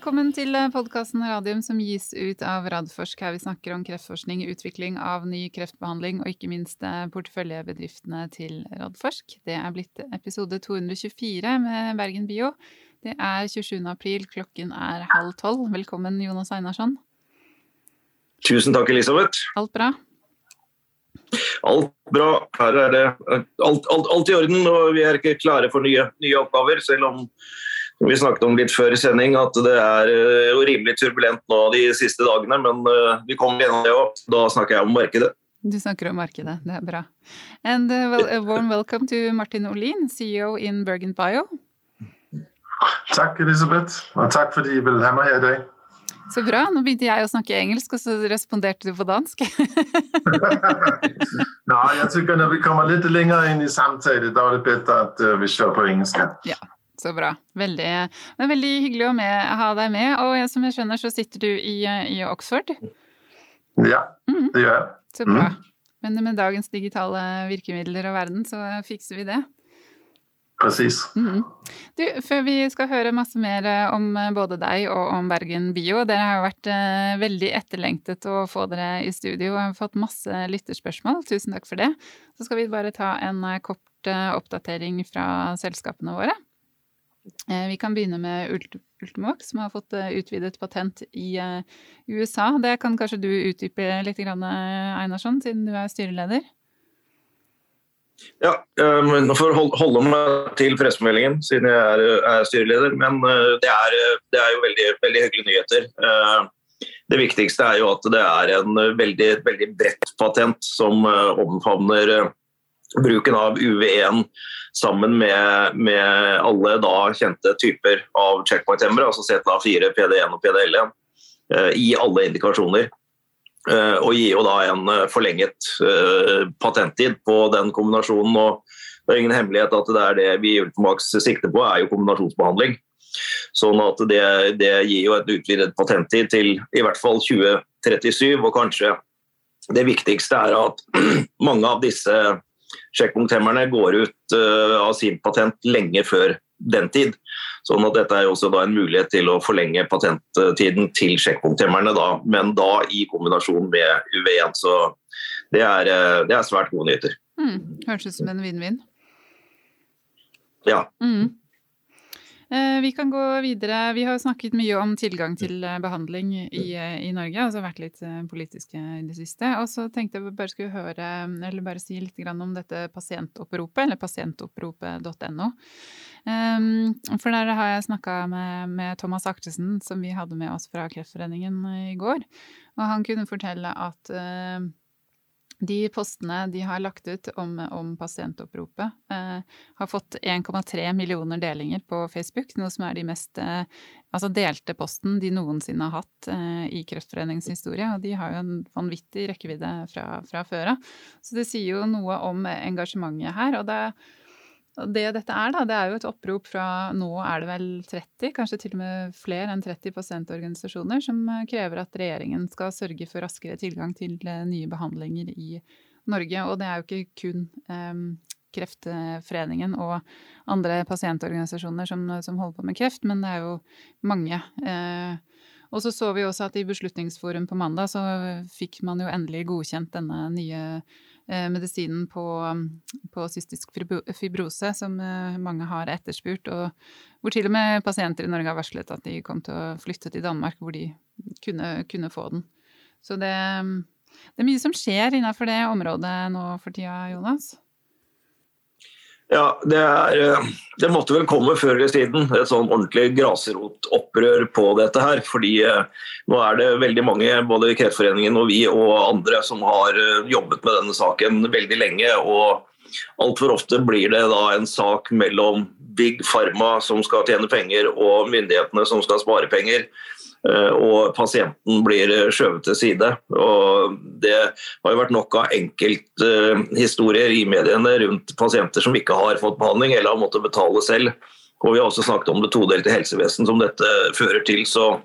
Velkommen til podkasten Radium som gis ut av Radforsk. Her vi snakker om kreftforskning, utvikling av ny kreftbehandling og ikke minst eh, porteføljebedriftene til Radforsk. Det er blitt episode 224 med Bergen Bio. Det er 27. april, klokken er halv tolv. Velkommen, Jonas Einarsson. Tusen takk, Elisabeth. Alt bra? Alt bra. Her er det alt, alt, alt, i orden, og vi er ikke klare for nye, nye oppgaver. Selv om vi snakket om litt før sending at det er eh, jo rimelig turbulent nå de siste dagene. Men eh, vi kommer gjennom det òg. Da snakker jeg om markedet. Du snakker om markedet, det er bra. And uh, well, a warm welcome to Martin Olin, CEO in Bergen Bio. Takk, Elisabeth. Og takk fordi du ville ha meg her i dag. Så bra. Nå begynte jeg å snakke engelsk, og så responderte du på dansk. Nei, jeg syns når vi kommer litt lenger inn i samtalen, da er det bedre at vi kjører på engelsk. Ja, så bra. Veldig, men veldig hyggelig å med, ha deg med. Og som jeg skjønner, så sitter du i, i Oxford? Ja, mm. det gjør jeg. Så bra. Mm. Men med dagens digitale virkemidler og verden, så fikser vi det. Presis. Mm. Du, før vi skal høre masse mer eh, om eh, både deg og om Bergen Bio, dere har jo vært eh, veldig etterlengtet å få dere i studio og har fått masse lytterspørsmål. Tusen takk for det. Så skal vi bare ta en kort oppdatering fra selskapene våre. Eh, vi kan begynne med Ultimovac, som har fått utvidet patent i USA. Det kan kanskje du utdype litt, Einarsson, siden du er styreleder? Ja, Nå får jeg holde meg til pressemeldingen siden jeg er, er styreleder. Men eh, det er, det er jo veldig, veldig, hyggelige nyheter. Eh, det viktigste er jo at det er en veldig, veldig bredt patent som eh, omfavner bruken av UV1 sammen med, med alle da kjente typer av checkpoint-hemmere, altså ZA4, PD1 og PDL1, i alle indikasjoner. Eh, og gir jo da en eh, forlenget eh, patenttid på den kombinasjonen. og Det er ingen hemmelighet at det er det vi i Ultimax sikter på, er jo kombinasjonsbehandling. Sånn at det, det gir jo et utvidet patenttid til i hvert fall 2037. Og kanskje det viktigste er at mange av disse sjekkpunkthemmerne går ut av sin patent lenge før den tid. Sånn at dette er også en mulighet til å forlenge patenttiden til sjekkpunkthemmerne, men da i kombinasjon med UV1. Så det er, eh, det er svært gode nyheter. Mm, høres ut som en vinn-vinn. Ja. Mm. Eh, vi kan gå videre. Vi har snakket mye om tilgang til eh, behandling i, i Norge, altså vært litt politiske i det siste. Og så tenkte jeg bare skulle høre, eller bare si litt om dette pasientoppropet, eller pasientoppropet.no. Um, for der har jeg snakka med, med, Thomas Aktesen, som vi hadde med oss fra Kreftforeningen i går. Og han kunne fortelle at de postene de har lagt ut om, om pasientoppropet, eh, har fått 1,3 millioner delinger på Facebook, noe som er de mest eh, altså delte posten de noensinne har hatt i Kreftforeningens historie. Og de har jo en vanvittig rekkevidde fra, fra før av. Så det sier jo noe om engasjementet her. og det er det dette er, da, det er jo et opprop fra nå er det vel 30, kanskje til og med flere enn 30 pasientorganisasjoner som eh, krever at regjeringen skal sørge for raskere tilgang til eh, nye behandlinger i Norge. Og det er jo ikke kun um, Kreftforeningen og andre pasientorganisasjoner som, som, holder på med kreft, men det er jo mange. Eh, og så så vi også at i Beslutningsforum på mandag så fikk man jo endelig godkjent denne nye medisinen på, på cystisk fibrose, som eh, mange har etterspurt, og hvor til og med pasienter i Norge har varslet at de kom til å flytte til Danmark, hvor de kunne, kunne få den. Så det, det, er mye som skjer innenfor det området nå for tida, Jonas? Ja, det, er, eh, det, måtte vel komme før eller siden, et sånn ordentlig grasrotopprør på dette her. fordi eh, nå er det veldig mange, både Kreftforeningen og vi og andre, som har eh, jobbet med denne saken veldig lenge. og Altfor ofte blir det da en sak mellom Big Pharma, som skal tjene penger, og myndighetene, som skal spare penger. Eh, og pasienten blir eh, skjøvet til side. Og det har jo vært nok av enkelthistorier i mediene rundt pasienter som ikke har fått behandling eller har måttet betale selv. Og Vi har også snakket om det todelte helsevesen som dette fører til. så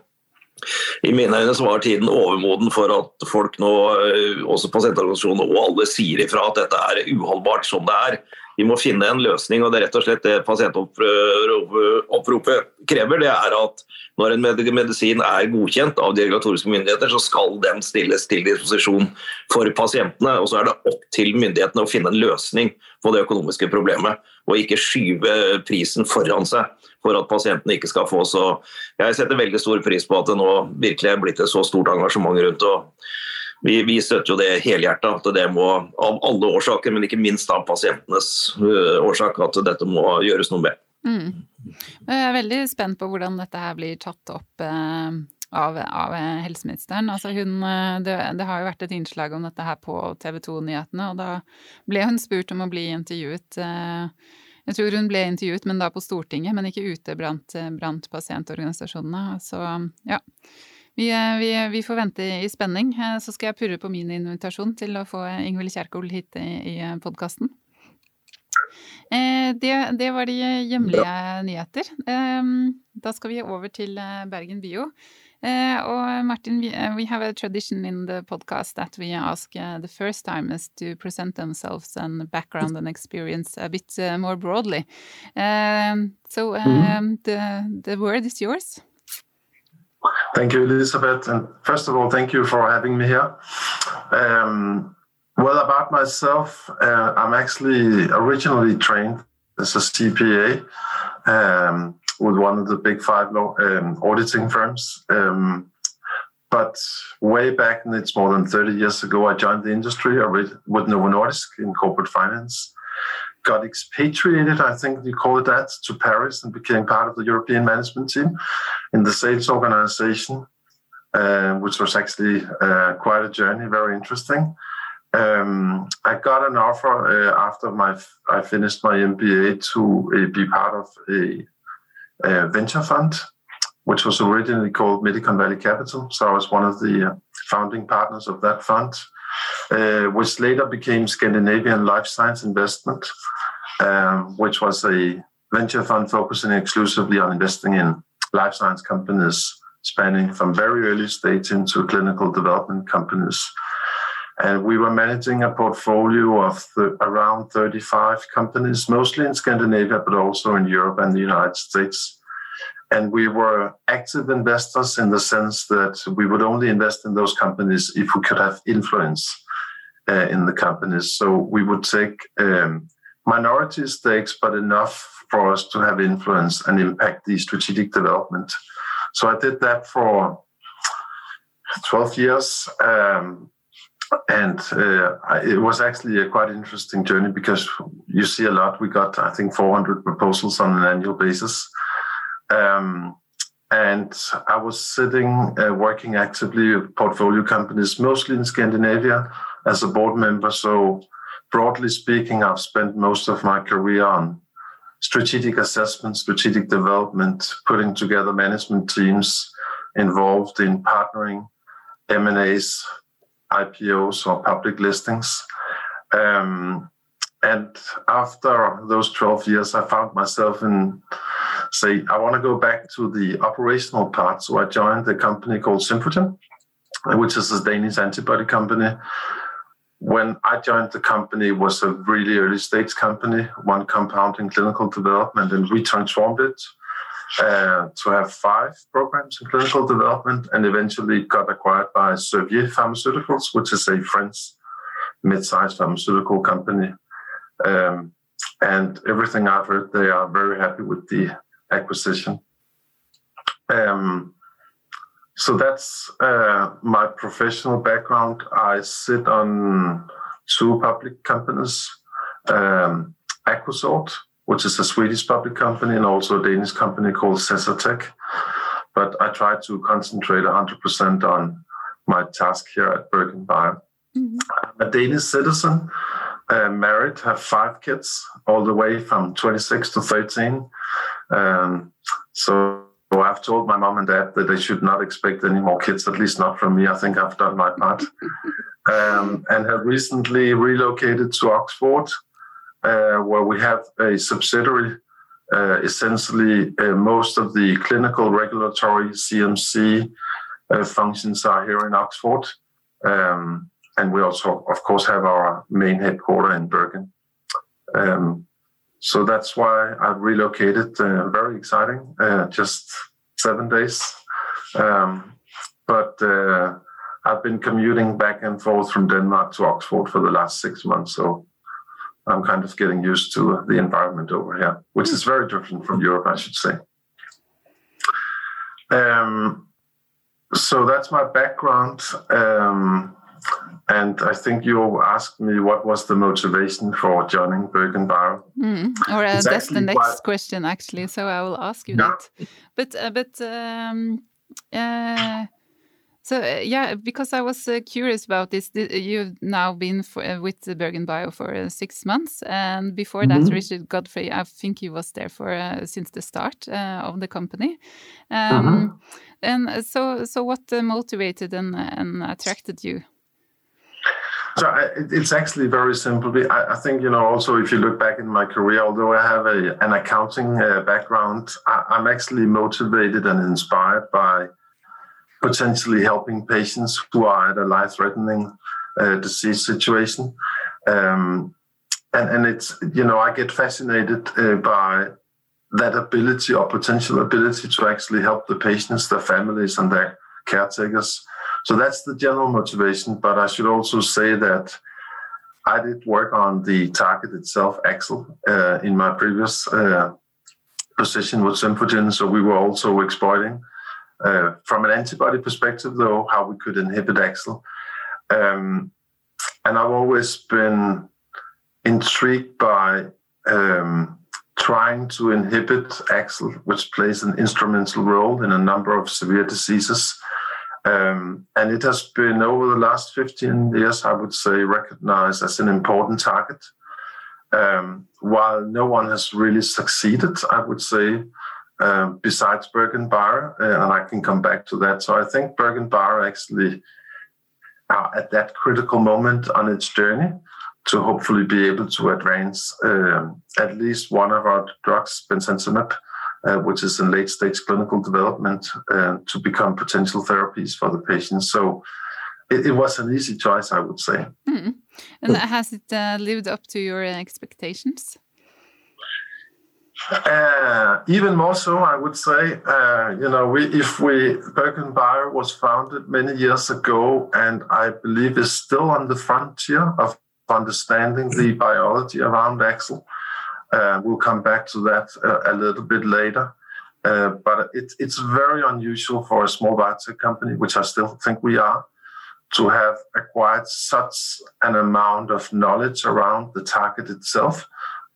i mine øyne var tiden overmoden for at folk nå, eh, også pasientorganisasjonene og alle, sier ifra at dette er uholdbart som det er. Vi må finne en løsning, og det er rett og slett det pasientoppropet krever. Det er at når en medisin er godkjent av de regulatoriske myndigheter, så skal den stilles til disposisjon for pasientene. Og så er det opp til myndighetene å finne en løsning på det økonomiske problemet, og ikke skyve prisen foran seg for at pasientene ikke skal få så Jeg setter veldig stor pris på at det nå virkelig er blitt et så stort engasjement rundt. og vi, vi støtter jo det helhjertet, at det må av alle årsaker, men ikke minst av pasientenes øh, årsak, at dette må gjøres noe med. Mm. Jeg er veldig spent på hvordan dette her blir tatt opp eh, av, av, helseministeren. Altså hun, øh, det, det, har jo vært et innslag om dette her på TV 2-nyhetene, og da ble hun spurt om å bli intervjuet. Jeg tror hun ble intervjuet, men da på Stortinget, men ikke ute blant, blant pasientorganisasjonene. Så ja. Vi, eh, vi, vi, får vente i spenning. Eh, så skal jeg purre på min invitasjon til å få Ingvild Kjerkol hit i, i podkasten. Eh, det, det, var de hjemlige nyheter. Da skal vi over til Bergen Bio. Og Martin, we have a tradition in the podcast that we ask the first timers to present themselves and background and experience a bit more broadly. So mm-hmm. the, the word is yours. Thank you, Elizabeth. And first of all, thank you for having me here. Um, well, about myself, uh, I'm actually originally trained as a CPA um, with one of the big five law, um, auditing firms. Um, but way back, and it's more than 30 years ago, I joined the industry with Novo Nordisk in corporate finance got expatriated, I think you call it that, to Paris and became part of the European management team in the sales organization, uh, which was actually uh, quite a journey, very interesting. Um, I got an offer uh, after my I finished my MBA to uh, be part of a, a, venture fund, which was originally called Medicon Valley Capital. So I was one of the uh, founding partners of that fund which later became Scandinavian Life Science Investment, um, which was a venture fund focusing exclusively on investing in life science companies spanning from very early stage into clinical development companies. And we were managing a portfolio of th- around 35 companies, mostly in Scandinavia, but also in Europe and the United States. And we were active investors in the sense that we would only invest in those companies if we could have influence uh, in the companies. So we would take um, minority stakes, but enough for us to have influence and impact the strategic development. So I did that for 12 years. Um, and uh, it was actually a quite interesting journey because you see a lot. We got, I think, 400 proposals on an annual basis. Um, and I was sitting uh, working actively with portfolio companies, mostly in Scandinavia, as a board member. So, broadly speaking, I've spent most of my career on strategic assessment, strategic development, putting together management teams involved in partnering, M&As, IPOs, or public listings. Um, and after those 12 years, I found myself in, say, I want to go back to the operational part. So I joined a company called Symphogen, which is a Danish antibody company. When I joined the company, it was a really early stage company, one compound in clinical development, and we transformed it uh, to have five programs in clinical development, and eventually got acquired by Servier Pharmaceuticals, which is a French mid-sized pharmaceutical company um, and everything I've heard, they are very happy with the acquisition. Um, so that's uh, my professional background. I sit on two public companies, um, AcouSort, which is a Swedish public company, and also a Danish company called Cessatech. But I try to concentrate 100% on my task here at Bergen Bio. Mm-hmm. I'm a Danish citizen, uh, married, have five kids, all the way from 26 to 13. Um, so I've told my mom and dad that they should not expect any more kids, at least not from me. I think I've done my part. um, and have recently relocated to Oxford, uh, where we have a subsidiary. Uh, essentially, uh, most of the clinical regulatory CMC uh, functions are here in Oxford. Um, and we also, of course, have our main headquarter in Bergen. Um, so that's why I've relocated. Uh, very exciting. Uh, just seven days. Um, but uh, I've been commuting back and forth from Denmark to Oxford for the last six months. So I'm kind of getting used to the environment over here, which is very different from Europe, I should say. Um, so that's my background. Um, and I think you asked me what was the motivation for joining BerGenBio. Mm, or uh, that's the next quite... question, actually. So I will ask you yeah. that. But uh, but um, uh, so uh, yeah, because I was uh, curious about this. You've now been for, uh, with BerGenBio for six months, and before mm -hmm. that, mm-hmm. Richard Godfrey, I think he was there for since the start of the company. Um, mm -hmm. And so, so what motivated and, and attracted you? So I, it's actually very simple. I, I, think you know. Also, if you look back in my career, although I have a, an accounting uh, background, I, I'm actually motivated and inspired by potentially helping patients who are at a life-threatening uh, disease situation. Um, and, and it's, you know, I get fascinated uh, by that ability or potential ability to actually help the patients, their families, and their caretakers. So that's the general motivation. But I should also say that I did work on the target itself, AXL, uh, in my previous uh, position with Symphogen. So we were also exploiting uh, from an antibody perspective, though, how we could inhibit AXL. Um, and I've always been intrigued by um, trying to inhibit AXL, which plays an instrumental role in a number of severe diseases. Um, and it has been over the last 15 years, I would say, recognized as an important target. Um, while no one has really succeeded, I would say, um, besides BerGenBio, uh, and I can come back to that. So I think BerGenBio actually are at that critical moment on its journey to hopefully be able to advance um, at least one of our drugs, bemcentinib, uh, which is in late stage clinical development, uh, to become potential therapies for the patients. So it, it was an easy choice, I would say. Mm. And has it uh, lived up to your expectations? Uh, even more so, I would say. Uh, you know, we, if we BerGenBio was founded many years ago, and I believe is still on the frontier of understanding the biology around AXL. Uh, we'll come back to that uh, a little bit later. Uh, but it, it's very unusual for a small biotech company, which I still think we are, to have acquired such an amount of knowledge around the target itself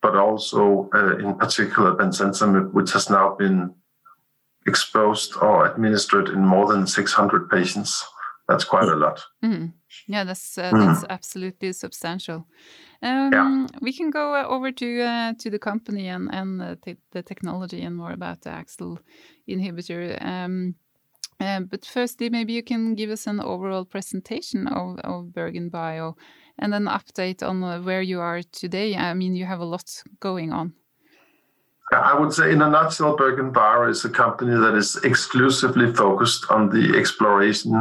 but also in particular bemcentinib, which has now been exposed or administered in more than 600 patients. That's quite a lot. Mm. Yeah, that's uh, mm. that's absolutely substantial. Um, yeah. We can go uh, over to uh, to the company and and the, the, technology and more about the AXL inhibitor. Um, uh, but firstly, maybe you can give us an overall presentation of, of Bergen Bio and an update on uh, where you are today. I mean, you have a lot going on. I would say, in a nutshell, BerGenBio is a company that is exclusively focused on the exploration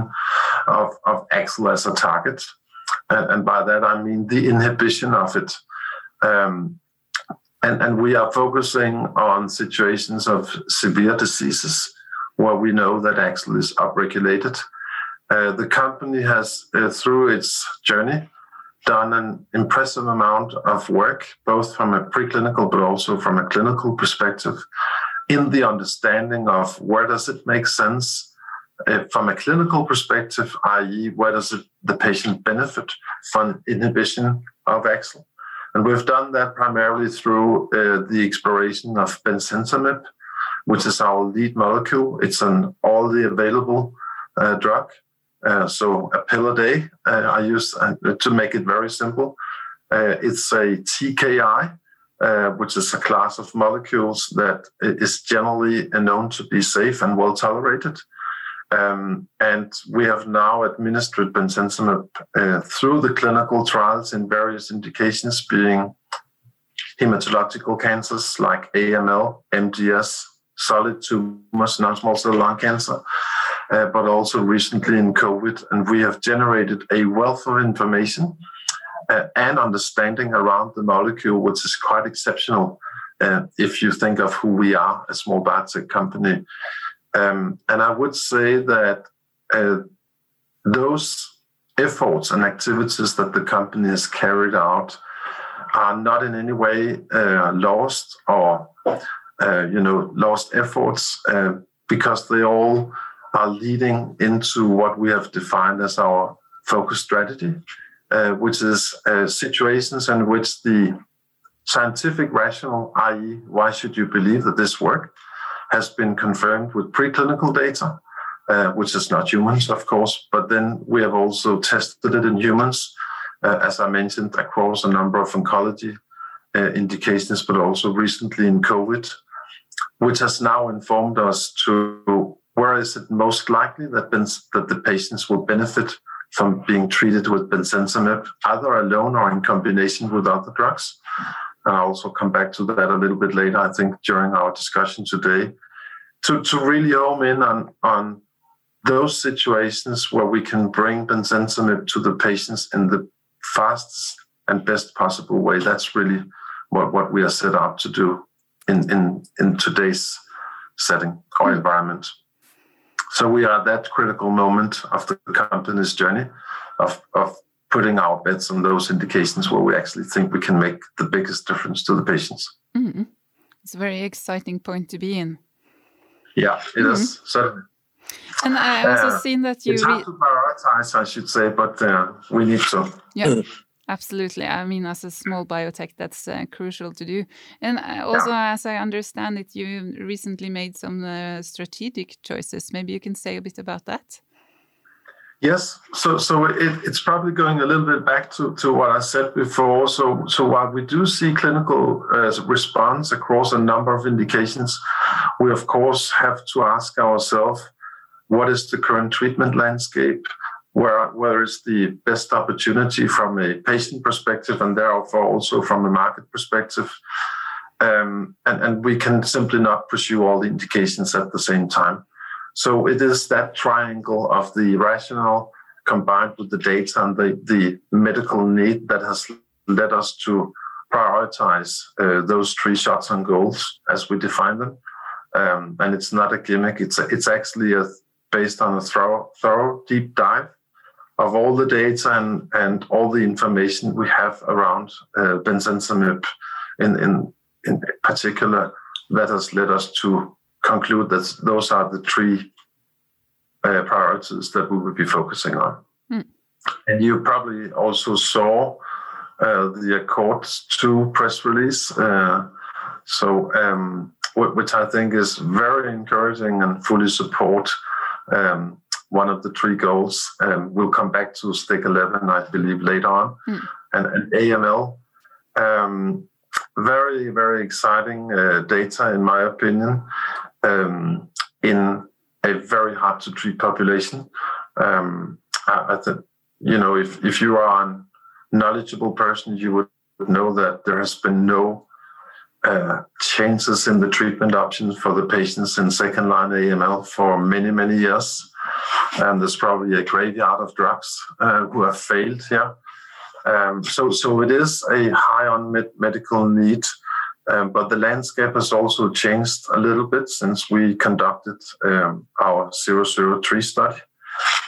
of, of AXL as a target. And, and, by that, I mean the inhibition of it. Um, and, and we are focusing on situations of severe diseases where we know that AXL is upregulated. Uh, the company has, uh, through its journey, done an impressive amount of work, both from a preclinical but also from a clinical perspective, in the understanding of where does it make sense uh, from a clinical perspective, i.e., where does it, the patient benefit from inhibition of AXL. And we've done that primarily through uh, the exploration of bemcentinib, which is our lead molecule. It's an all the available uh, drug so a pill a day, uh, I use uh, to make it very simple. Uh, it's a TKI, uh, which is a class of molecules that is generally known to be safe and well tolerated. Um, and we have now administered bemcentinib through the clinical trials in various indications, being hematological cancers like AML, MDS, solid tumors, non-small cell lung cancer, uh, but also recently in COVID. And we have generated a wealth of information uh, and understanding around the molecule, which is quite exceptional. uh, if you think of who we are, a small biotech company. Um, and I would say that uh, those efforts and activities that the company has carried out are not in any way uh, lost or uh, you know lost efforts uh, because they all are leading into what we have defined as our focus strategy, uh, which is uh, situations in which the scientific rationale, i.e., why should you believe that this work, has been confirmed with preclinical data, uh, which is not humans, of course, but then we have also tested it in humans, uh, as I mentioned, across a number of oncology uh, indications, but also recently in COVID, which has now informed us to where is it most likely that, that the patients will benefit from being treated with bemcentinib, either alone or in combination with other drugs. And I'll also come back to that a little bit later, I think, during our discussion today, to, to really home in on, on those situations where we can bring bemcentinib to the patients in the fastest and best possible way. That's really what, what we are set out to do in, in, in today's setting or mm. environment. So we are at that critical moment of the company's journey of, of putting our bets on those indications where we actually think we can make the biggest difference to the patients. Mm. It's a very exciting point to be in. Yeah, it mm. is certainly. And I also uh, seen that you. It's hard to prioritize, I should say, but uh, we need to. Yeah. Absolutely. I mean, as a small biotech, that's uh, crucial to do. And uh, also, yeah. as I understand it, you recently made some uh, strategic choices. Maybe you can say a bit about that. Yes, so so it, it's probably going a little bit back to, to what I said before. So so while we do see clinical uh, response across a number of indications, we of course have to ask ourselves, what is the current treatment landscape? Where where is the best opportunity from a patient perspective, and therefore also from a market perspective? Um, and, and we can simply not pursue all the indications at the same time. So it is that triangle of the rationale combined with the data and the, the medical need that has led us to prioritize uh, those three shots on goals as we define them. Um, and it's not a gimmick. It's a, it's actually a, based on a thorough, thorough deep dive of all the data and, and all the information we have around uh, in, in, in particular that has led us to conclude that those are the three uh, priorities that we will be focusing on. Mm. And you probably also saw uh, the Accords 2 press release. Uh, so, um, which I think is very encouraging and fully support um, one of the three goals. Um, we'll come back to STK 11, I believe, later on, mm. and, and, AML. Um, very, very exciting uh, data, in my opinion um, in a very hard to treat population. Um, I, I think, you know, if, if you are a knowledgeable person, you would know that there has been no uh, changes in the treatment options for the patients in second line AML for many, many years. And there's probably a graveyard of drugs uh, who have failed here. Um, so, so it is a high unmet medical need um, but the landscape has also changed a little bit since we conducted um, our 003 study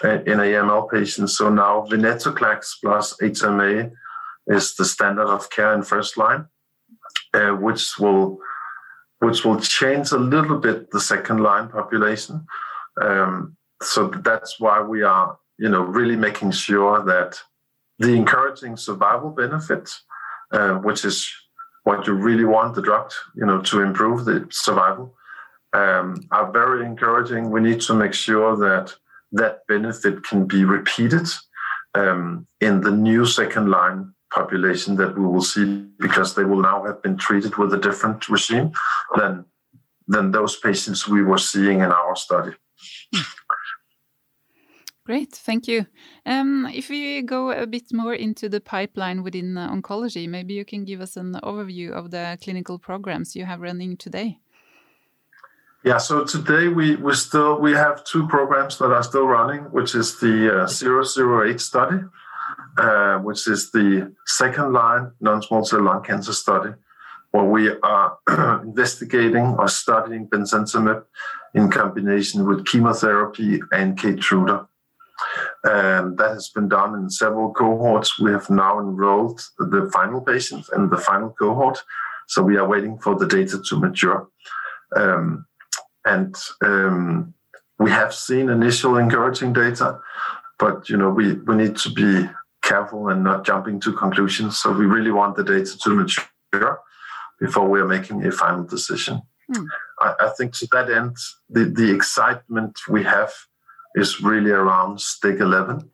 uh, in AML patients. So now venetoclax plus HMA is the standard of care in first line, uh, which will which will change a little bit the second line population. Um, so that's why we are, you know, really making sure that the encouraging survival benefit, uh, which is what you really want the drug, you know, to improve the survival, um, are very encouraging. We need to make sure that that benefit can be repeated um, in the new second line population that we will see because they will now have been treated with a different regime than than those patients we were seeing in our study. Great, thank you. Um, if we go a bit more into the pipeline within uh, oncology, maybe you can give us an overview of the clinical programs you have running today. Yeah, so today we, we still we have two programs that are still running, which is the uh, 008 study, uh, which is the second line non-small cell lung cancer study, where we are investigating or studying bemcentinib in combination with chemotherapy and Keytruda. And that has been done in several cohorts. We have now enrolled the final patients in the final cohort. So we are waiting for the data to mature. Um, and um, we have seen initial encouraging data, but you know we, we need to be careful and not jumping to conclusions. So we really want the data to mature before we are making a final decision. Mm. I, I, think to that end, the, the excitement we have is really around STK11,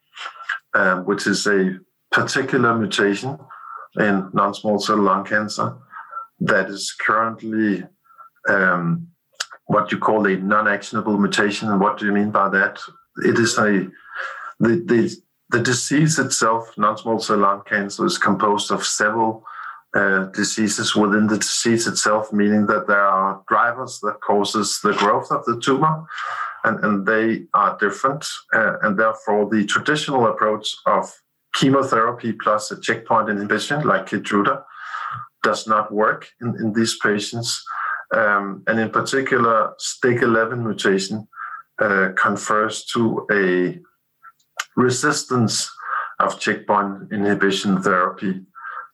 um, which is a particular mutation in non-small cell lung cancer that is currently um, what you call a non-actionable mutation. And what do you mean by that? It is a the the, the disease itself, non-small cell lung cancer, is composed of several uh, diseases within the disease itself, meaning that there are drivers that causes the growth of the tumor, and, and they are different. Uh, and therefore, the traditional approach of chemotherapy plus a checkpoint inhibition, like Keytruda, does not work in, in these patients. Um, and in particular, STK11 mutation uh, confers to a resistance of checkpoint inhibition therapy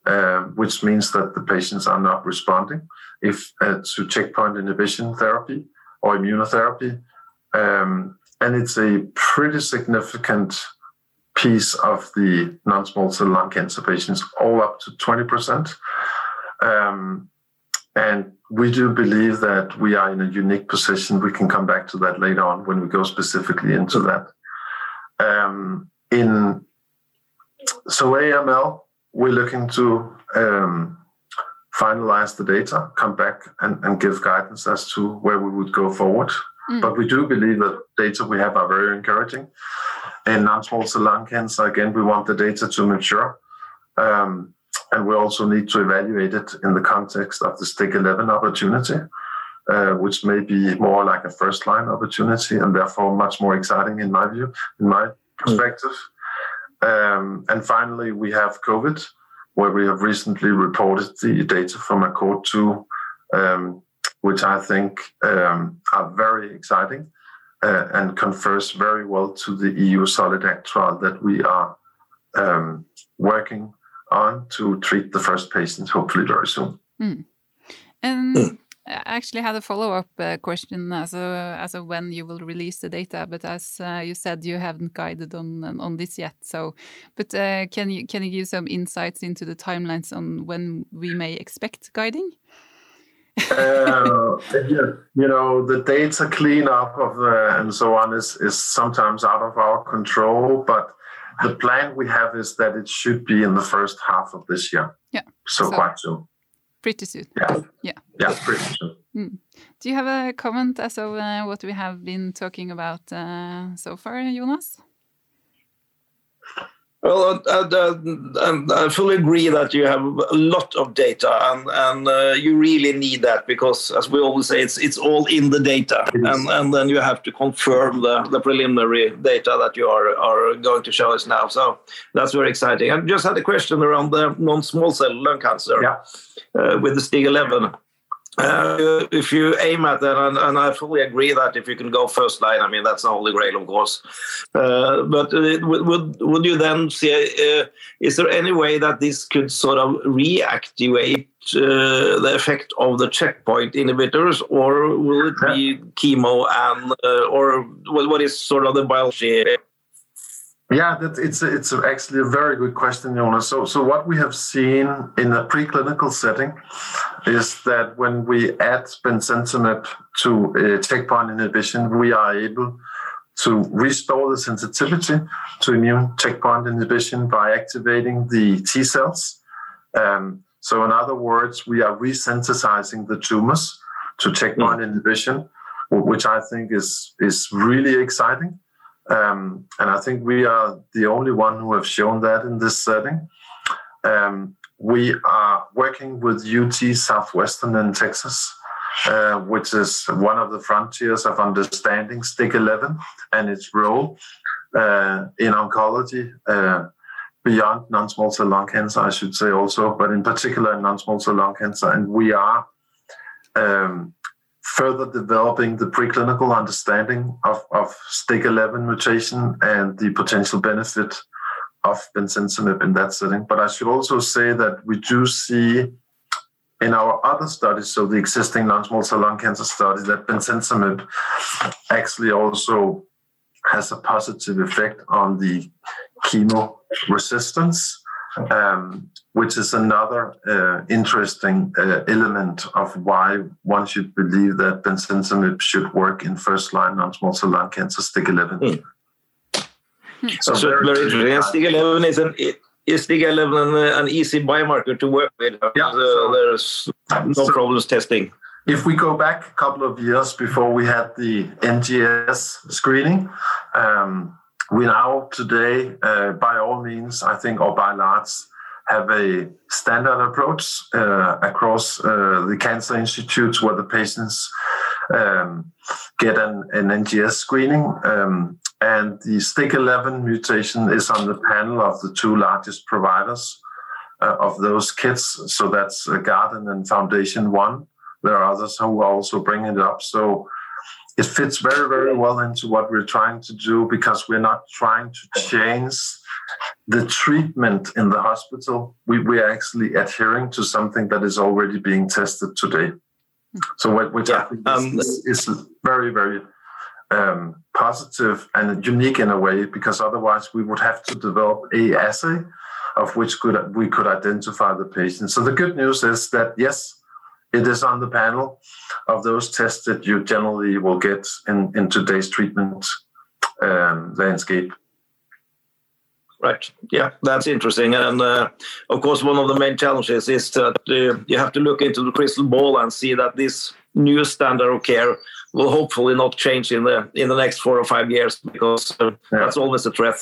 uh, which means that the patients are not responding if uh, to checkpoint inhibition therapy or immunotherapy. Um, and it's a pretty significant piece of the non-small cell lung cancer patients, all up to 20%. Um, and we do believe that we are in a unique position. We can come back to that later on when we go specifically into that. Um, in so AML, we're looking to um, finalize the data, come back and, and, give guidance as to where we would go forward. Mm. But we do believe that data we have are very encouraging. In non-small cell lung cancer, again, we want the data to mature. Um, and we also need to evaluate it in the context of the STK11 opportunity, uh, which may be more like a first line opportunity and therefore much more exciting in my view, in my mm. perspective. Mm. Um, and finally, we have COVID, where we have recently reported the data from Accord 2, um, which I think um, are very exciting uh, and confers very well to the EU SolidAct trial that we are um, working on to treat the first patients hopefully very soon. Mm. And mm. I actually had a follow-up uh, question as a, as a when you will release the data, but as uh, you said, you haven't guided on on this yet. So, but uh, can you can you give some insights into the timelines on when we may expect guiding? uh, you know, the data cleanup of uh, and so on is is sometimes out of our control, but the plan we have is that it should be in the first half of this year. Yeah. So, so quite soon pretty soon. Yeah. Yeah. Yeah, pretty soon. Mm. Do you have a comment as of uh, what we have been talking about uh, so far, Jonas? Well, uh, uh, uh, I fully agree that you have a lot of data, and, and uh, you really need that because, as we always say, it's it's all in the data, and, and then you have to confirm the, the preliminary data that you are, are going to show us now. So that's very exciting. I just had a question around the non-small cell lung cancer yeah. Uh, with the STK11. Uh, if you aim at that, and, and, I fully agree that if you can go first line, I mean that's the holy grail, of course. Uh, but uh, would would you then see? Uh, is there any way that this could sort of reactivate uh, the effect of the checkpoint inhibitors, or will it be chemo and uh, or what is sort of the biology? Yeah, that, it's it's actually a very good question, Jonas. So, so what we have seen in a preclinical setting is that when we add bemcentinib to a checkpoint inhibition, we are able to restore the sensitivity to immune checkpoint inhibition by activating the T cells. Um, so, in other words, we are resensitizing the tumors to checkpoint mm. inhibition, which I think is is really exciting. Um, and I think we are the only one who have shown that in this setting. Um, we are working with UT Southwestern in Texas, uh, which is one of the frontiers of understanding STK11 and its role uh, in oncology. Uh, beyond non-small cell lung cancer, I should say also, but in particular in non-small cell lung cancer. And we are um, further developing the preclinical understanding of, of STK11 mutation and the potential benefit of bemcentinib in that setting. But I should also say that we do see in our other studies, so the existing non-small cell lung cancer study, that bemcentinib actually also has a positive effect on the chemo resistance, um, which is another uh, interesting uh, element of why one should believe that bemcentinib should work in first-line non-small cell lung cancer STK11. Mm. So, so very, very interesting. STK11 is an is STK11 an, an, easy biomarker to work with? Yeah, uh, so, there's no so problems testing. If we go back a couple of years before we had the NGS screening, um, we now today, uh, by all means, I think, or by large, have a standard approach uh, across uh, the cancer institutes where the patients um, get an, an, NGS screening. Um, and the STK11 mutation is on the panel of the two largest providers uh, of those kits. So that's uh, Guardant and Foundation One. There are others who also bringing it up. So it fits very, very well into what we're trying to do because we're not trying to change the treatment in the hospital. We, we are actually adhering to something that is already being tested today. So, what which yeah, I think um, is, is, very, very um, positive and unique in a way, because otherwise we would have to develop a assay of which could we could identify the patient. So the good news is that yes, it is on the panel of those tests that you generally will get in, in today's treatment um, landscape. Right. Yeah, that's interesting. And uh, of course, one of the main challenges is that uh, you have to look into the crystal ball and see that this new standard of care will hopefully not change in the in the next four or five years because uh, yeah. that's always a threat.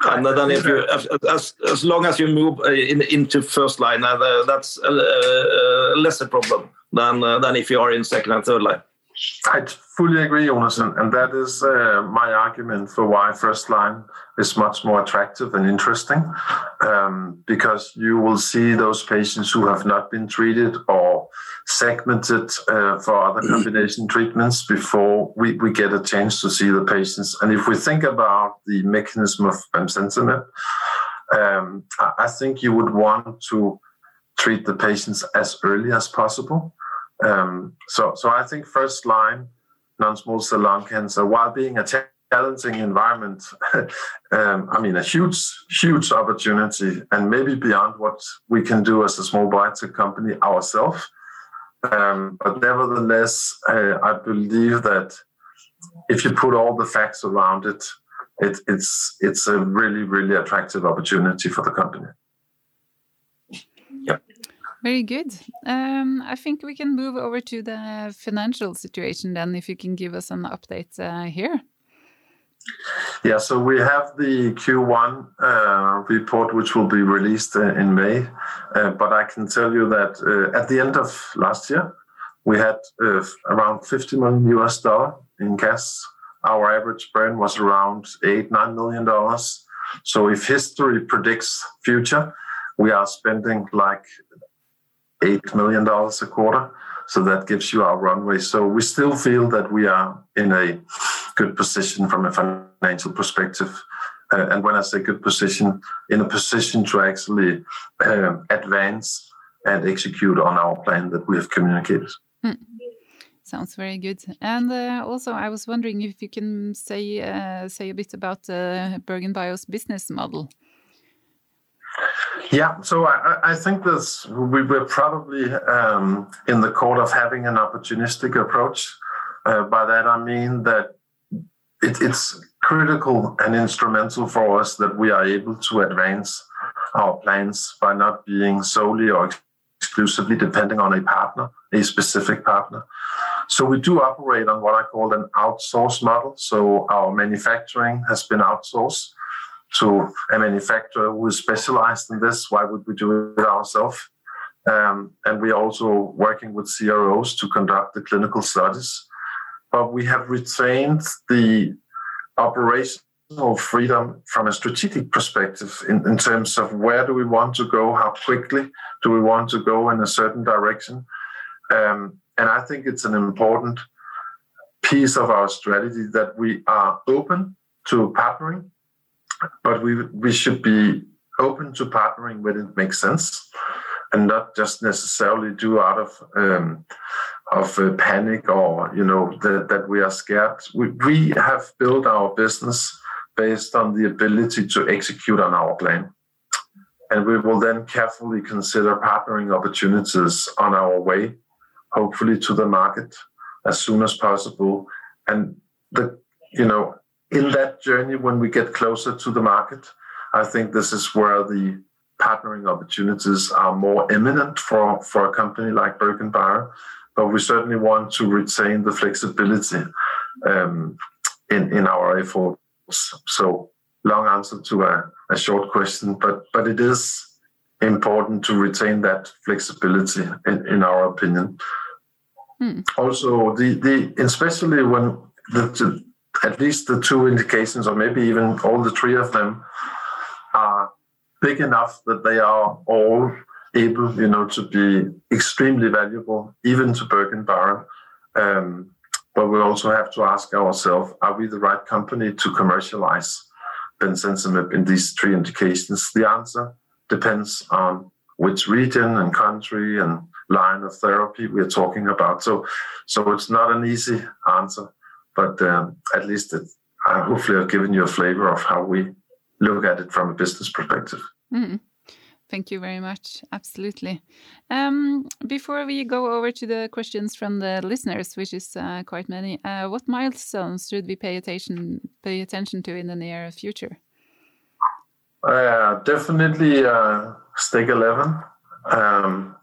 And then if you as as long as you move uh, in, into first line, uh, that's a, a, lesser problem than uh, than if you are in second and third line. I fully agree, Jonas, and that is uh, my argument for why first line is much more attractive and interesting, um, because you will see those patients who have not been treated or segmented uh, for other mm-hmm. combination treatments before we, we get a chance to see the patients. And if we think about the mechanism of bemcentinib, um, I think you would want to treat the patients as early as possible um, so, so I think first line non-small cell lung cancer, while being a challenging environment, um, I mean a huge, huge opportunity, and maybe beyond what we can do as a small biotech company ourselves. Um, but nevertheless, uh, I believe that if you put all the facts around it, it, it's it's a really really attractive opportunity for the company. Very good. Um, I think we can move over to the financial situation then, if you can give us an update uh, here. Yeah, so we have the Q1 uh, report, which will be released uh, in May. Uh, but I can tell you that uh, at the end of last year, we had uh, around 50 million US dollar in cash. Our average burn was around eight, nine million dollars. So if history predicts future, we are spending like $8 million a quarter. So that gives you our runway. So we still feel that we are in a good position from a financial perspective. Uh, and when I say good position, in a position to actually uh, advance and execute on our plan that we have communicated. Hmm. Sounds very good. And uh, also, I was wondering if you can say uh, say a bit about uh, BerGenBio's business model. Yeah, so I, I think this we were probably um, in the court of having an opportunistic approach. Uh, by that I mean that it, it's critical and instrumental for us that we are able to advance our plans by not being solely or exclusively depending on a partner, a specific partner. So we do operate on what I call an outsource model. So our manufacturing has been outsourced to a manufacturer who is specialized in this. Why would we do it ourselves? Um, and we are also working with CROs to conduct the clinical studies. But we have retained the operational freedom from a strategic perspective in, in terms of where do we want to go, how quickly do we want to go in a certain direction. Um, and I think it's an important piece of our strategy that we are open to partnering, but we we should be open to partnering when it makes sense, and not just necessarily do out of um, of uh, panic or you know that, that we are scared. We, we have built our business based on the ability to execute on our plan. And we will then carefully consider partnering opportunities on our way, hopefully to the market as soon as possible. And the you know, in that journey when we get closer to the market, I think this is where the partnering opportunities are more imminent for, for a company like BerGenBio. But we certainly want to retain the flexibility um, in, in our efforts so long answer to a, a short question, but but it is important to retain that flexibility in, in our opinion. Hmm. Also, the, the especially when the, at least the two indications, or maybe even all the three of them, are big enough that they are all able, you know, to be extremely valuable, even to BerGenBio. Um, but we also have to ask ourselves, are we the right company to commercialize bemcentinib in these three indications? The answer depends on which region and country and line of therapy we're talking about. So, so it's not an easy answer, but um, at least it, uh, hopefully I've given you a flavor of how we look at it from a business perspective. Mm. Thank you very much. Absolutely. Um, before we go over to the questions from the listeners, which is uh, quite many, uh, what milestones should we pay attention pay attention to in the near future? Uh, definitely uh, STK 11, um,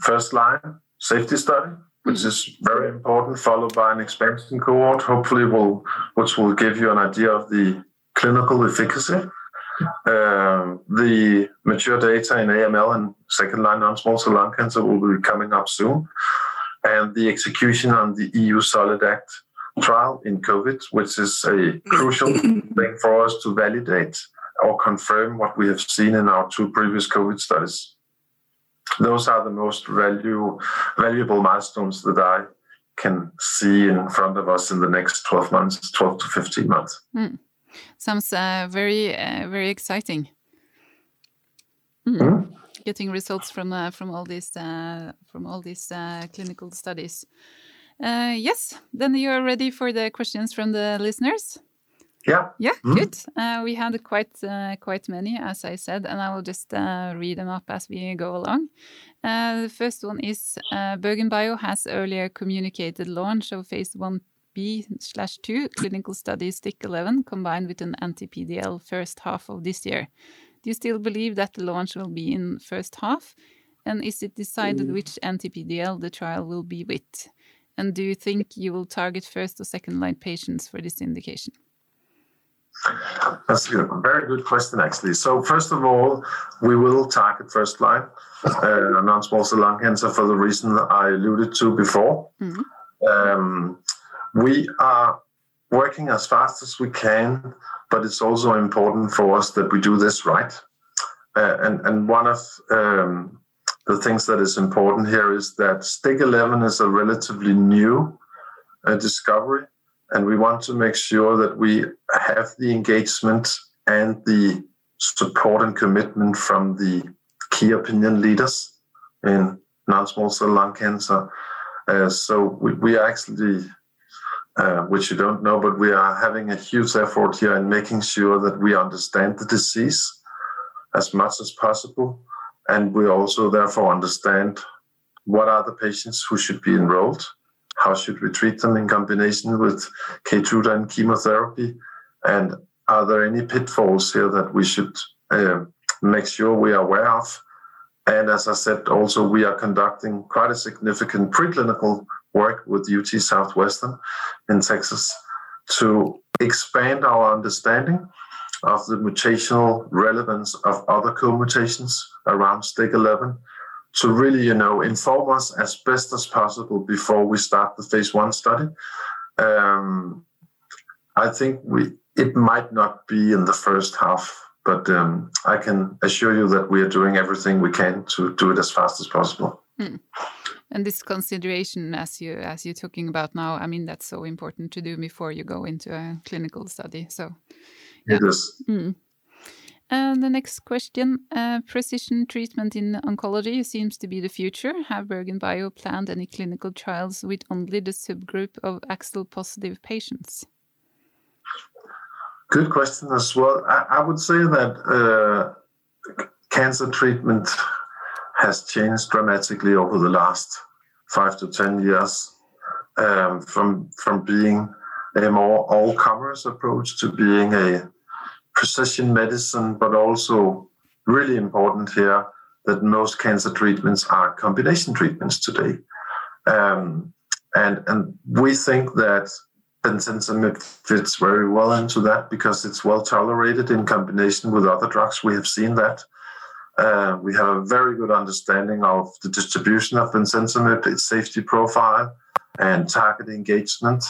first line safety study, which is very important, followed by an expansion cohort, hopefully will which will give you an idea of the clinical efficacy. Um, the mature data in AML and second line non small cell lung cancer will be coming up soon. And the execution on the EU SolidAct trial in COVID, which is a crucial thing for us to validate or confirm what we have seen in our two previous COVID studies. Those are the most value, valuable milestones that I can see in front of us in the next 12 months, 12 to 15 months. Mm. Sounds uh, very, uh, very exciting. Mm. Mm. Getting results from uh, from all these uh, from all these uh, clinical studies. Uh, yes, then you are ready for the questions from the listeners. Yeah. Yeah, mm. good. we had quite quite many, as I said, and I will just read them up as we go along. the first one is uh, BerGenBio has earlier communicated launch of phase one B slash 2 clinical study STK 11 combined with an anti-PDL first half of this year. Do you still believe that the launch will be in first half? And is it decided mm. which anti-PDL the trial will be with? And do you think you will target first or second line patients for this indication? That's a very good question, actually. So, first of all, we will target first line uh, non small cell lung cancer for the reason I alluded to before. Mm -hmm. um, we are working as fast as we can, but it's also important for us that we do this right. Uh, and, and one of um, the things that is important here is that STK 11 is a relatively new uh, discovery, and we want to make sure that we have the engagement and the support and commitment from the key opinion leaders in non-small cell lung cancer. Uh, so we, we actually uh, which you don't know, but we are having a huge effort here in making sure that we understand the disease as much as possible. And we also therefore understand what are the patients who should be enrolled, how should we treat them in combination with Keytruda and chemotherapy, and are there any pitfalls here that we should uh, make sure we are aware of? And as I said, also we are conducting quite a significant preclinical work with UT Southwestern in Texas to expand our understanding of the mutational relevance of other co-mutations around STK 11 to really, you know, inform us as best as possible before we start the phase one study. Um, I think we it might not be in the first half, but um, I can assure you that we are doing everything we can to do it as fast as possible. Mm. And this consideration, as you as you're talking about now, I mean that's so important to do before you go into a clinical study. So yeah. it is. Mm. And the next question uh, Precision treatment in oncology seems to be the future. Have BerGenBio planned any clinical trials with only the subgroup of AXL positive patients? Good question as well. I, would say that uh, cancer treatment has changed dramatically over the last five to 10 years um, from, from being a more all comers approach to being a precision medicine, but also really important here that most cancer treatments are combination treatments today. Um, and, and we think that bemcentinib fits very well into that because it's well tolerated in combination with other drugs. We have seen that. Uh, we have a very good understanding of the distribution of bemcentinib, its safety profile, and target engagement.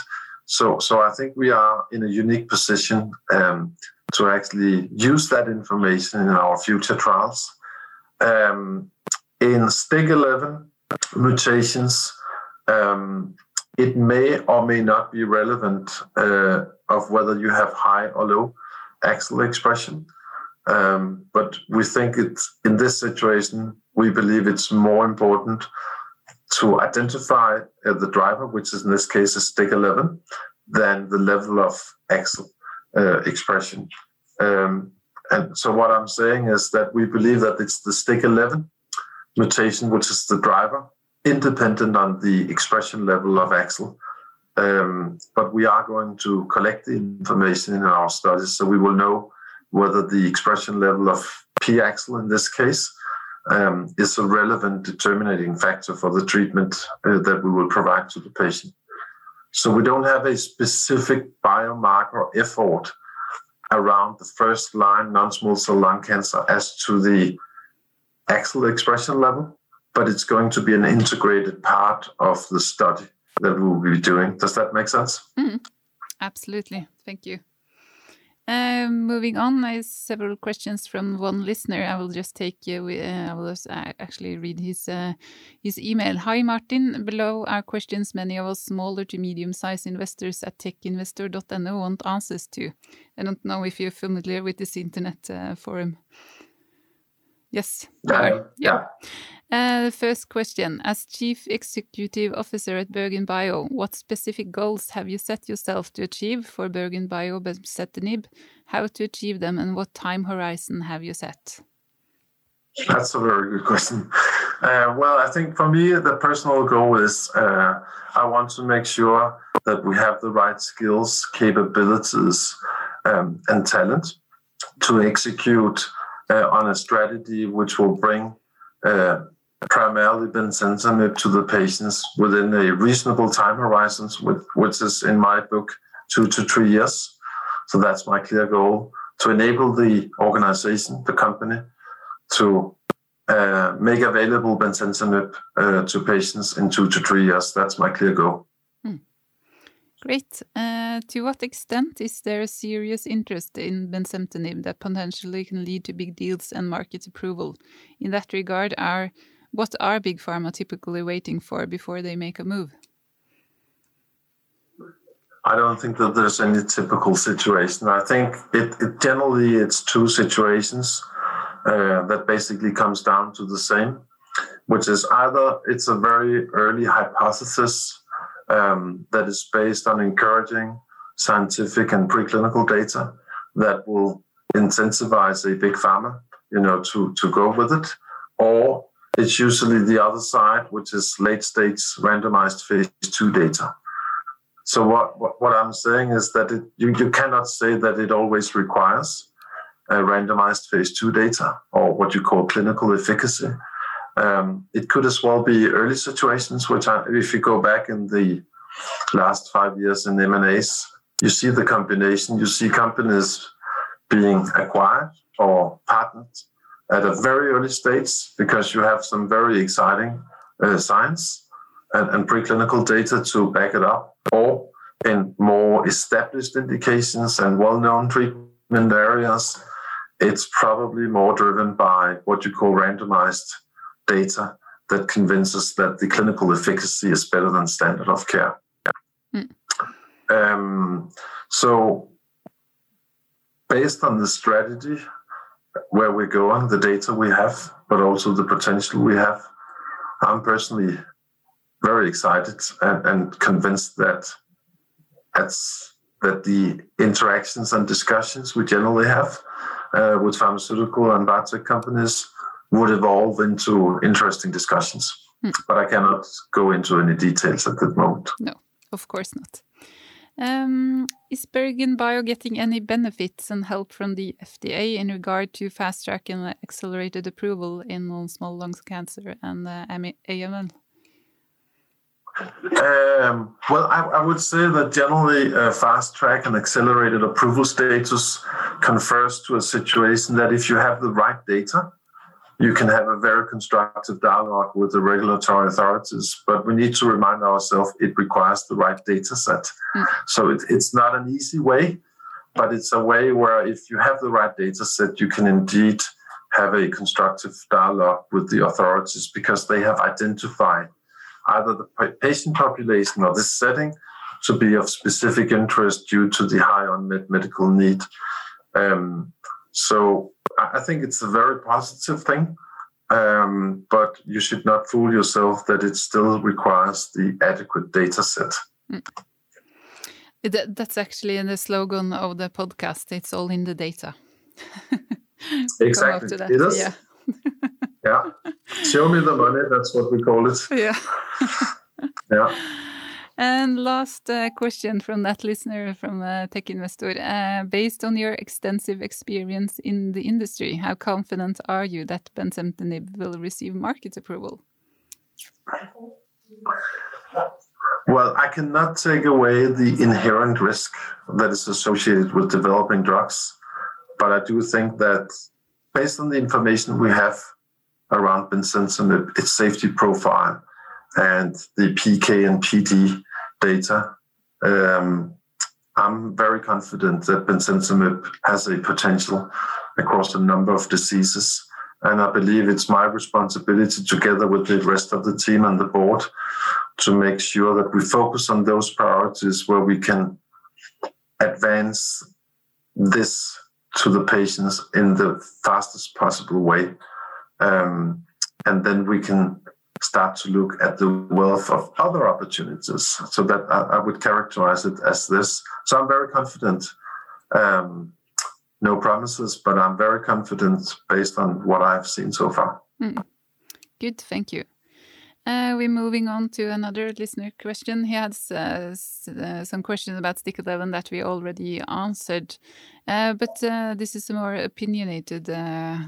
So, so I think we are in a unique position um, to actually use that information in our future trials. Um, in STK11 mutations, um, it may or may not be relevant uh, of whether you have high or low AXL expression. Um, but we think it's in this situation, we believe it's more important to identify uh, the driver, which is in this case a STK11, than the level of AXL uh, expression. Um, and so what I'm saying is that we believe that it's the STK11 mutation, which is the driver, independent on the expression level of AXL. Um, but we are going to collect the information in our studies, so we will know whether the expression level of p-AXL in this case um, is a relevant determining factor for the treatment uh, that we will provide to the patient. So we don't have a specific biomarker effort around the first line non-small cell lung cancer as to the AXL expression level, but it's going to be an integrated part of the study that we will be doing. Does that make sense? Mm, absolutely. Thank you. Um, moving on, I several questions from one listener. I will just take uh, I will just, uh, actually read his uh, his email. Hi Martin. Below are questions many of us smaller to medium sized investors at techinvestor.no want answers to. I don't know if you're familiar with this internet uh, forum. Yes. Yeah. yeah. Uh, the first question As Chief Executive Officer at BerGenBio, what specific goals have you set yourself to achieve for Bergen BerGenBio Bemcentinib? How to achieve them, and what time horizon have you set? That's a very good question. Uh, well, I think for me, the personal goal is uh, I want to make sure that we have the right skills, capabilities, um, and talent to execute uh, on a strategy which will bring primarily bemcentinib to the patients within a reasonable time horizons, which is in my book two to three years. So that's my clear goal to enable the organization, the company, to uh, make available bemcentinib uh, to patients in two to three years. That's my clear goal. Hmm. Great. Uh, to what extent is there a serious interest in bemcentinib that potentially can lead to big deals and market approval? In that regard, are what are big pharma typically waiting for before they make a move? I don't think that there's any typical situation. I think it, it generally it's two situations uh, that basically comes down to the same, which is either it's a very early hypothesis um, that is based on encouraging scientific and preclinical data that will incentivize a big pharma, you know, to to go with it, or it's usually the other side, which is late stage randomized phase two data. So what, what, what I'm saying is that it, you, you cannot say that it always requires a randomized phase two data or what you call clinical efficacy. Um, it could as well be early situations, which if you go back in the last five years in M&As, you see the combination, you see companies being acquired or partnered at a very early stage because you have some very exciting uh, science and, and, preclinical data to back it up, or in more established indications and well-known treatment areas, it's probably more driven by what you call randomized data that convinces that the clinical efficacy is better than standard of care. Mm. Um, so, based on the strategy, where we're going, the data we have, but also the potential we have, I'm personally very excited and, and convinced that that's that the interactions and discussions we generally have uh, with pharmaceutical and biotech companies would evolve into interesting discussions. Hmm. But I cannot go into any details at the moment. No, of course not. Um, is BerGenBio getting any benefits and help from the FDA in regard to fast track and accelerated approval in non-small lung cancer and uh, AML? Um, well, I, I, would say that generally uh, fast track and accelerated approval status confers to a situation that if you have the right data, you can have a very constructive dialogue with the regulatory authorities. But we need to remind ourselves it requires the right data set. Mm. So it, it's not an easy way, but it's a way where if you have the right data set, you can indeed have a constructive dialogue with the authorities because they have identified either the patient population or this setting to be of specific interest due to the high unmet medical need. Um, so I think it's a very positive thing, um, but you should not fool yourself that it still requires the adequate data set. Mm. That, that's actually in the slogan of the podcast. It's all in the data. exactly. It is. Yeah. yeah. Show me the money. That's what we call it. Yeah. yeah. And last uh, question from that listener from uh, Tech Investor. Uh, based on your extensive experience in the industry, how confident are you that bemcentinib will receive market approval? Well, I cannot take away the inherent risk that is associated with developing drugs, but I do think that based on the information we have around bemcentinib, its safety profile, and the PK and PD data, um, I'm very confident that bemcentinib has a potential across a number of diseases. And I believe it's my responsibility, together with the rest of the team and the board, to make sure that we focus on those priorities where we can advance this to the patients in the fastest possible way. Um, and then we can start to look at the wealth of other opportunities. So that I, I would characterize it as this. So I'm very confident. Um, no promises, but I'm very confident based on what I've seen so far. Mm. Good, thank you. Uh, we're moving on to another listener question. He has uh, uh, some questions about STK11 that we already answered, uh, but uh, this is a more opinionated uh,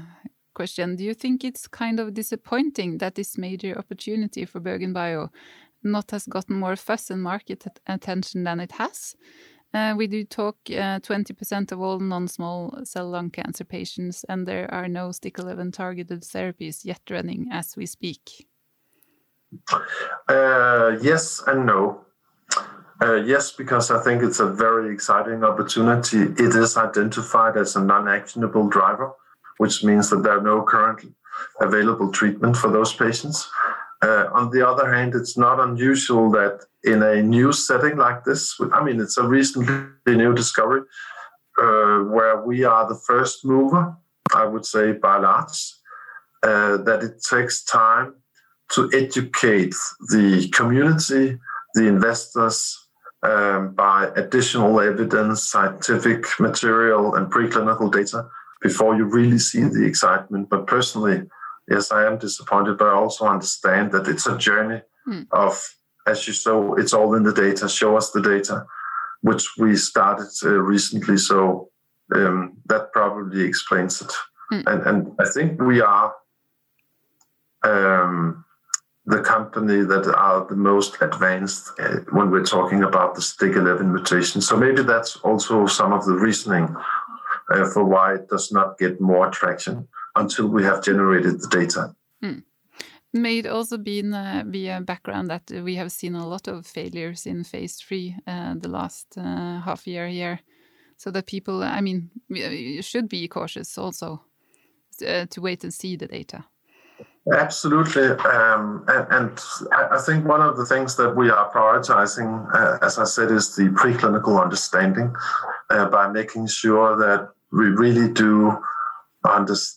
question. Do you think it's kind of disappointing that this major opportunity for BerGenBio not has gotten more fuss and market attention than it has? Uh, we do talk 20% uh, of all non-small cell lung cancer patients, and there are no STK11 targeted therapies yet running as we speak. Uh, yes and no. Uh, yes, because I think it's a very exciting opportunity. It is identified as a non actionable driver which means that there are no current available treatment for those patients. Uh, on the other hand, it's not unusual that in a new setting like this, I mean, it's a recently new discovery uh, where we are the first mover, I would say by large, uh, that it takes time to educate the community, the investors, um, by additional evidence, scientific material, and preclinical data before you really see the excitement. But personally, yes, I am disappointed, but I also understand that it's a journey mm. of, as you saw, it's all in the data. Show us the data, which we started uh, recently. So um, that probably explains it. Mm. And, and I think we are um, the company that are the most advanced uh, when we're talking about the STK11 mutation. So maybe that's also some of the reasoning uh, for why it does not get more traction until we have generated the data. Mm. may it also been uh, be a background that we have seen a lot of failures in phase three uh, the last uh, half year here, so that people, I mean, should be cautious also uh, to wait and see the data. Absolutely, um, and, and, I think one of the things that we are prioritizing, uh, as I said, is the preclinical understanding uh, by making sure that we really do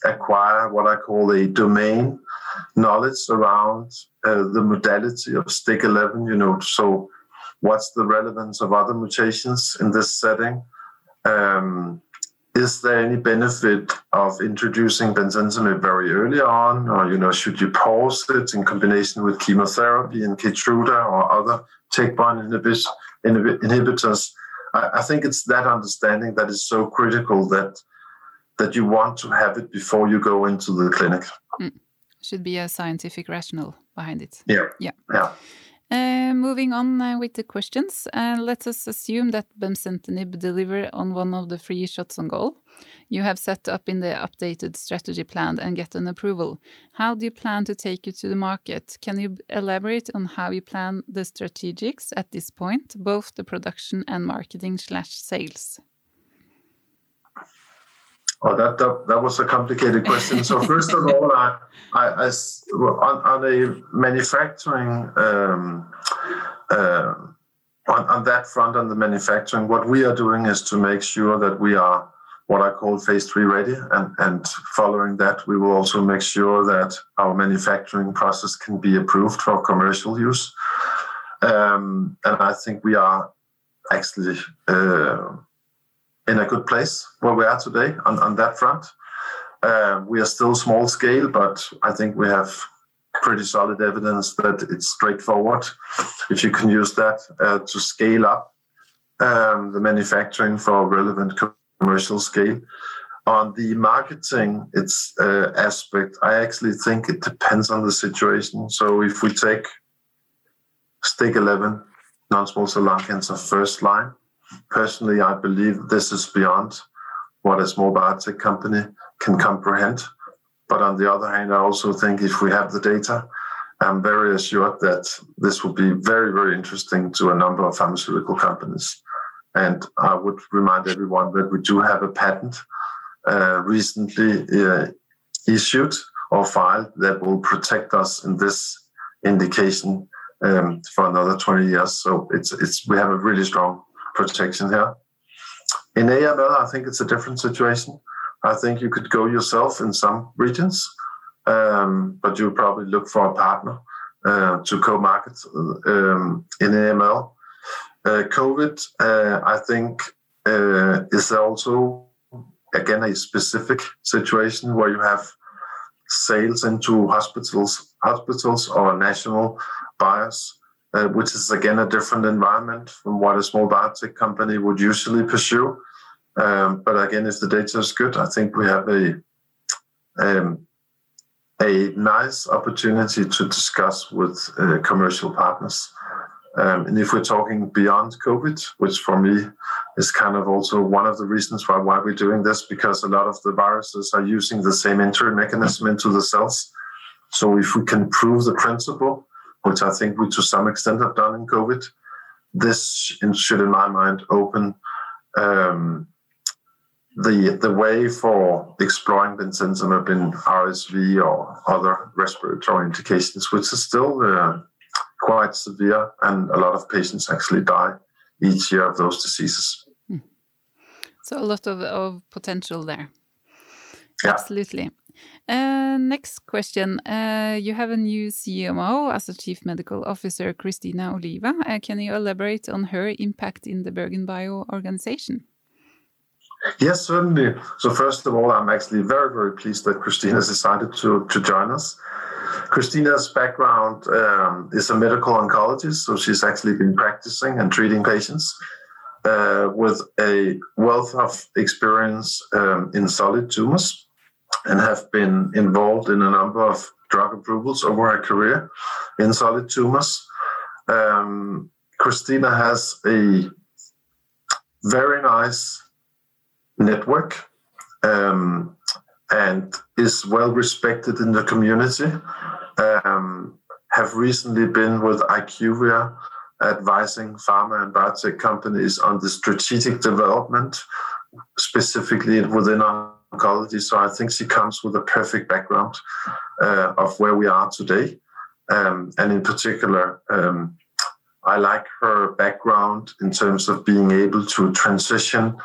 acquire what I call a domain knowledge around uh, the modality of STK11. You know, so what's the relevance of other mutations in this setting? Um, is there any benefit of introducing bemcentinib very early on, or you know, should you pause it in combination with chemotherapy and Keytruda or other checkpoint inhibitors? I, I think it's that understanding that is so critical that that you want to have it before you go into the clinic. Mm. Should be a scientific rationale behind it. Yeah. Yeah. Yeah. Uh, moving on uh, with the questions, uh, let us assume that bemcentinib deliver on one of the three shots on goal you have set up in the updated strategy plan and get an approval. How do you plan to take it to the market? Can you elaborate on how you plan the strategics at this point, both the production and marketing slash sales? Oh, that, that, that was a complicated question. So first of all, I, I, I on, on a manufacturing um, uh, on, on that front, on the manufacturing, what we are doing is to make sure that we are what I call phase three ready, and, and following that, we will also make sure that our manufacturing process can be approved for commercial use. Um, and I think we are actually uh, in a good place where we are today on, on that front. Uh, we are still small scale, but I think we have pretty solid evidence that it's straightforward if you can use that uh, to scale up um, the manufacturing for relevant commercial scale. On the marketing its uh, aspect, I actually think it depends on the situation. So if we take STK11 non-small cell lung cancer first line, personally, I believe this is beyond what a small biotech company can comprehend. But on the other hand, I also think if we have the data, I'm very assured that this will be very, very interesting to a number of pharmaceutical companies. And I would remind everyone that we do have a patent uh, recently uh, issued or filed that will protect us in this indication um, for another 20 years. So it's it's we have a really strong protection here. In AML, I think it's a different situation. I think you could go yourself in some regions, um, but you probably look for a partner uh, to co-market um, in AML. Uh, COVID, uh, I think, uh, is also again a specific situation where you have sales into hospitals, hospitals or national buyers uh, which is again a different environment from what a small biotech company would usually pursue. Um, but again, if the data is good, I think we have a um, a nice opportunity to discuss with uh, commercial partners. Um, and if we're talking beyond COVID, which for me is kind of also one of the reasons why, why we're doing this, because a lot of the viruses are using the same entry mechanism into the cells. So if we can prove the principle, which I think we to some extent have done in COVID. This should, in my mind, open um, the the way for exploring bemcentinib in RSV or other respiratory indications, which is still uh, quite severe, and a lot of patients actually die each year of those diseases. Hmm. So a lot of, of potential there. Yeah. Absolutely. Uh, next question. Uh, you have a new CMO as a Chief Medical Officer, Cristina Oliva. Uh, can you elaborate on her impact in the BerGenBio organization? Yes, certainly. So first of all, I'm actually very, very pleased that Cristina has decided to, to join us. Cristina's background um, is a medical oncologist, so she's actually been practicing and treating patients uh, with a wealth of experience um, in solid tumors and have been involved in a number of drug approvals over her career in solid tumors. Um, Cristina has a very nice network um, and is well respected in the community. um, have recently been with IQVIA advising pharma and biotech companies on the strategic development, specifically within oncology. So I think she comes with a perfect background uh, of where we are today. Um, and in particular, um, I like her background in terms of being able to transition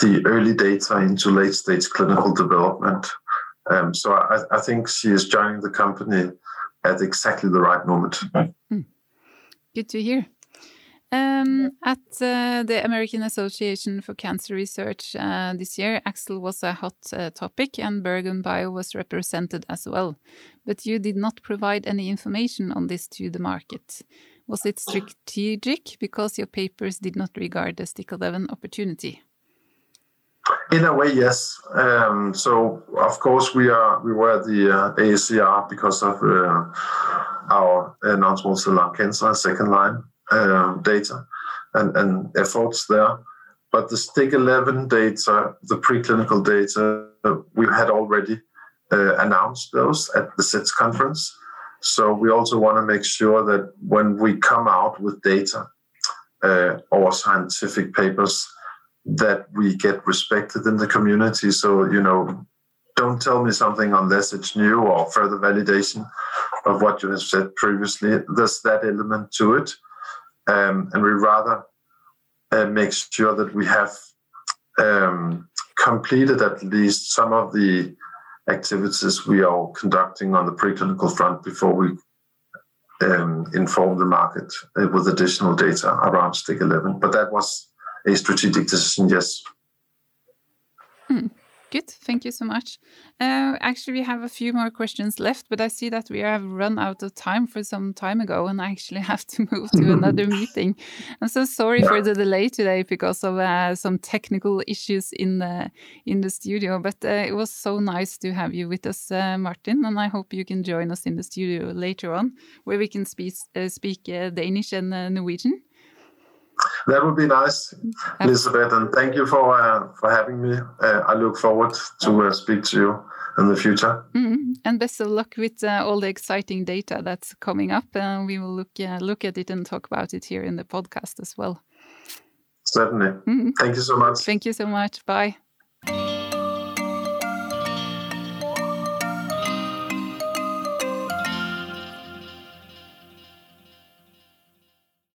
the early data into late stage clinical development. Um, so I, I, think she is joining the company at exactly the right moment. Mm. Good to hear. Um, at uh, the American Association for Cancer Research uh, this year, AXL was a hot uh, topic and BerGenBio was represented as well. But you did not provide any information on this to the market. Was it strategic because your papers did not regard the STK 11 opportunity? In a way, yes. Um, so, of course, we are we were the uh, AACR because of uh, our non-small cell lung cancer second line um, data and, and efforts there. But the STK11 data, the preclinical data, we had already uh, announced those at the SITC conference. So we also want to make sure that when we come out with data uh, or scientific papers, that we get respected in the community. So, you know, don't tell me something unless it's new or further validation of what you have said previously. There's that element to it. Um, and we rather uh, make sure that we have um, completed at least some of the activities we are conducting on the preclinical front before we um, inform the market uh, with additional data around STK11. But that was a strategic decision, yes. Hmm. Good, thank you so much. Uh, actually, we have a few more questions left, but I see that we have run out of time for some time ago, and I actually have to move to another meeting. I'm so sorry for the delay today because of uh, some technical issues in the in the studio. But uh, it was so nice to have you with us, uh, Martin, and I hope you can join us in the studio later on, where we can speak uh, speak uh, Danish and Norwegian. That would be nice, Elizabeth, and thank you for uh, for having me. Uh, I look forward to uh, speak to you in the future. Mm, and best of luck with uh, all the exciting data that's coming up. And we will look uh, look at it and talk about it here in the podcast as well. Certainly. Mm. Thank you so much. Thank you so much. Bye.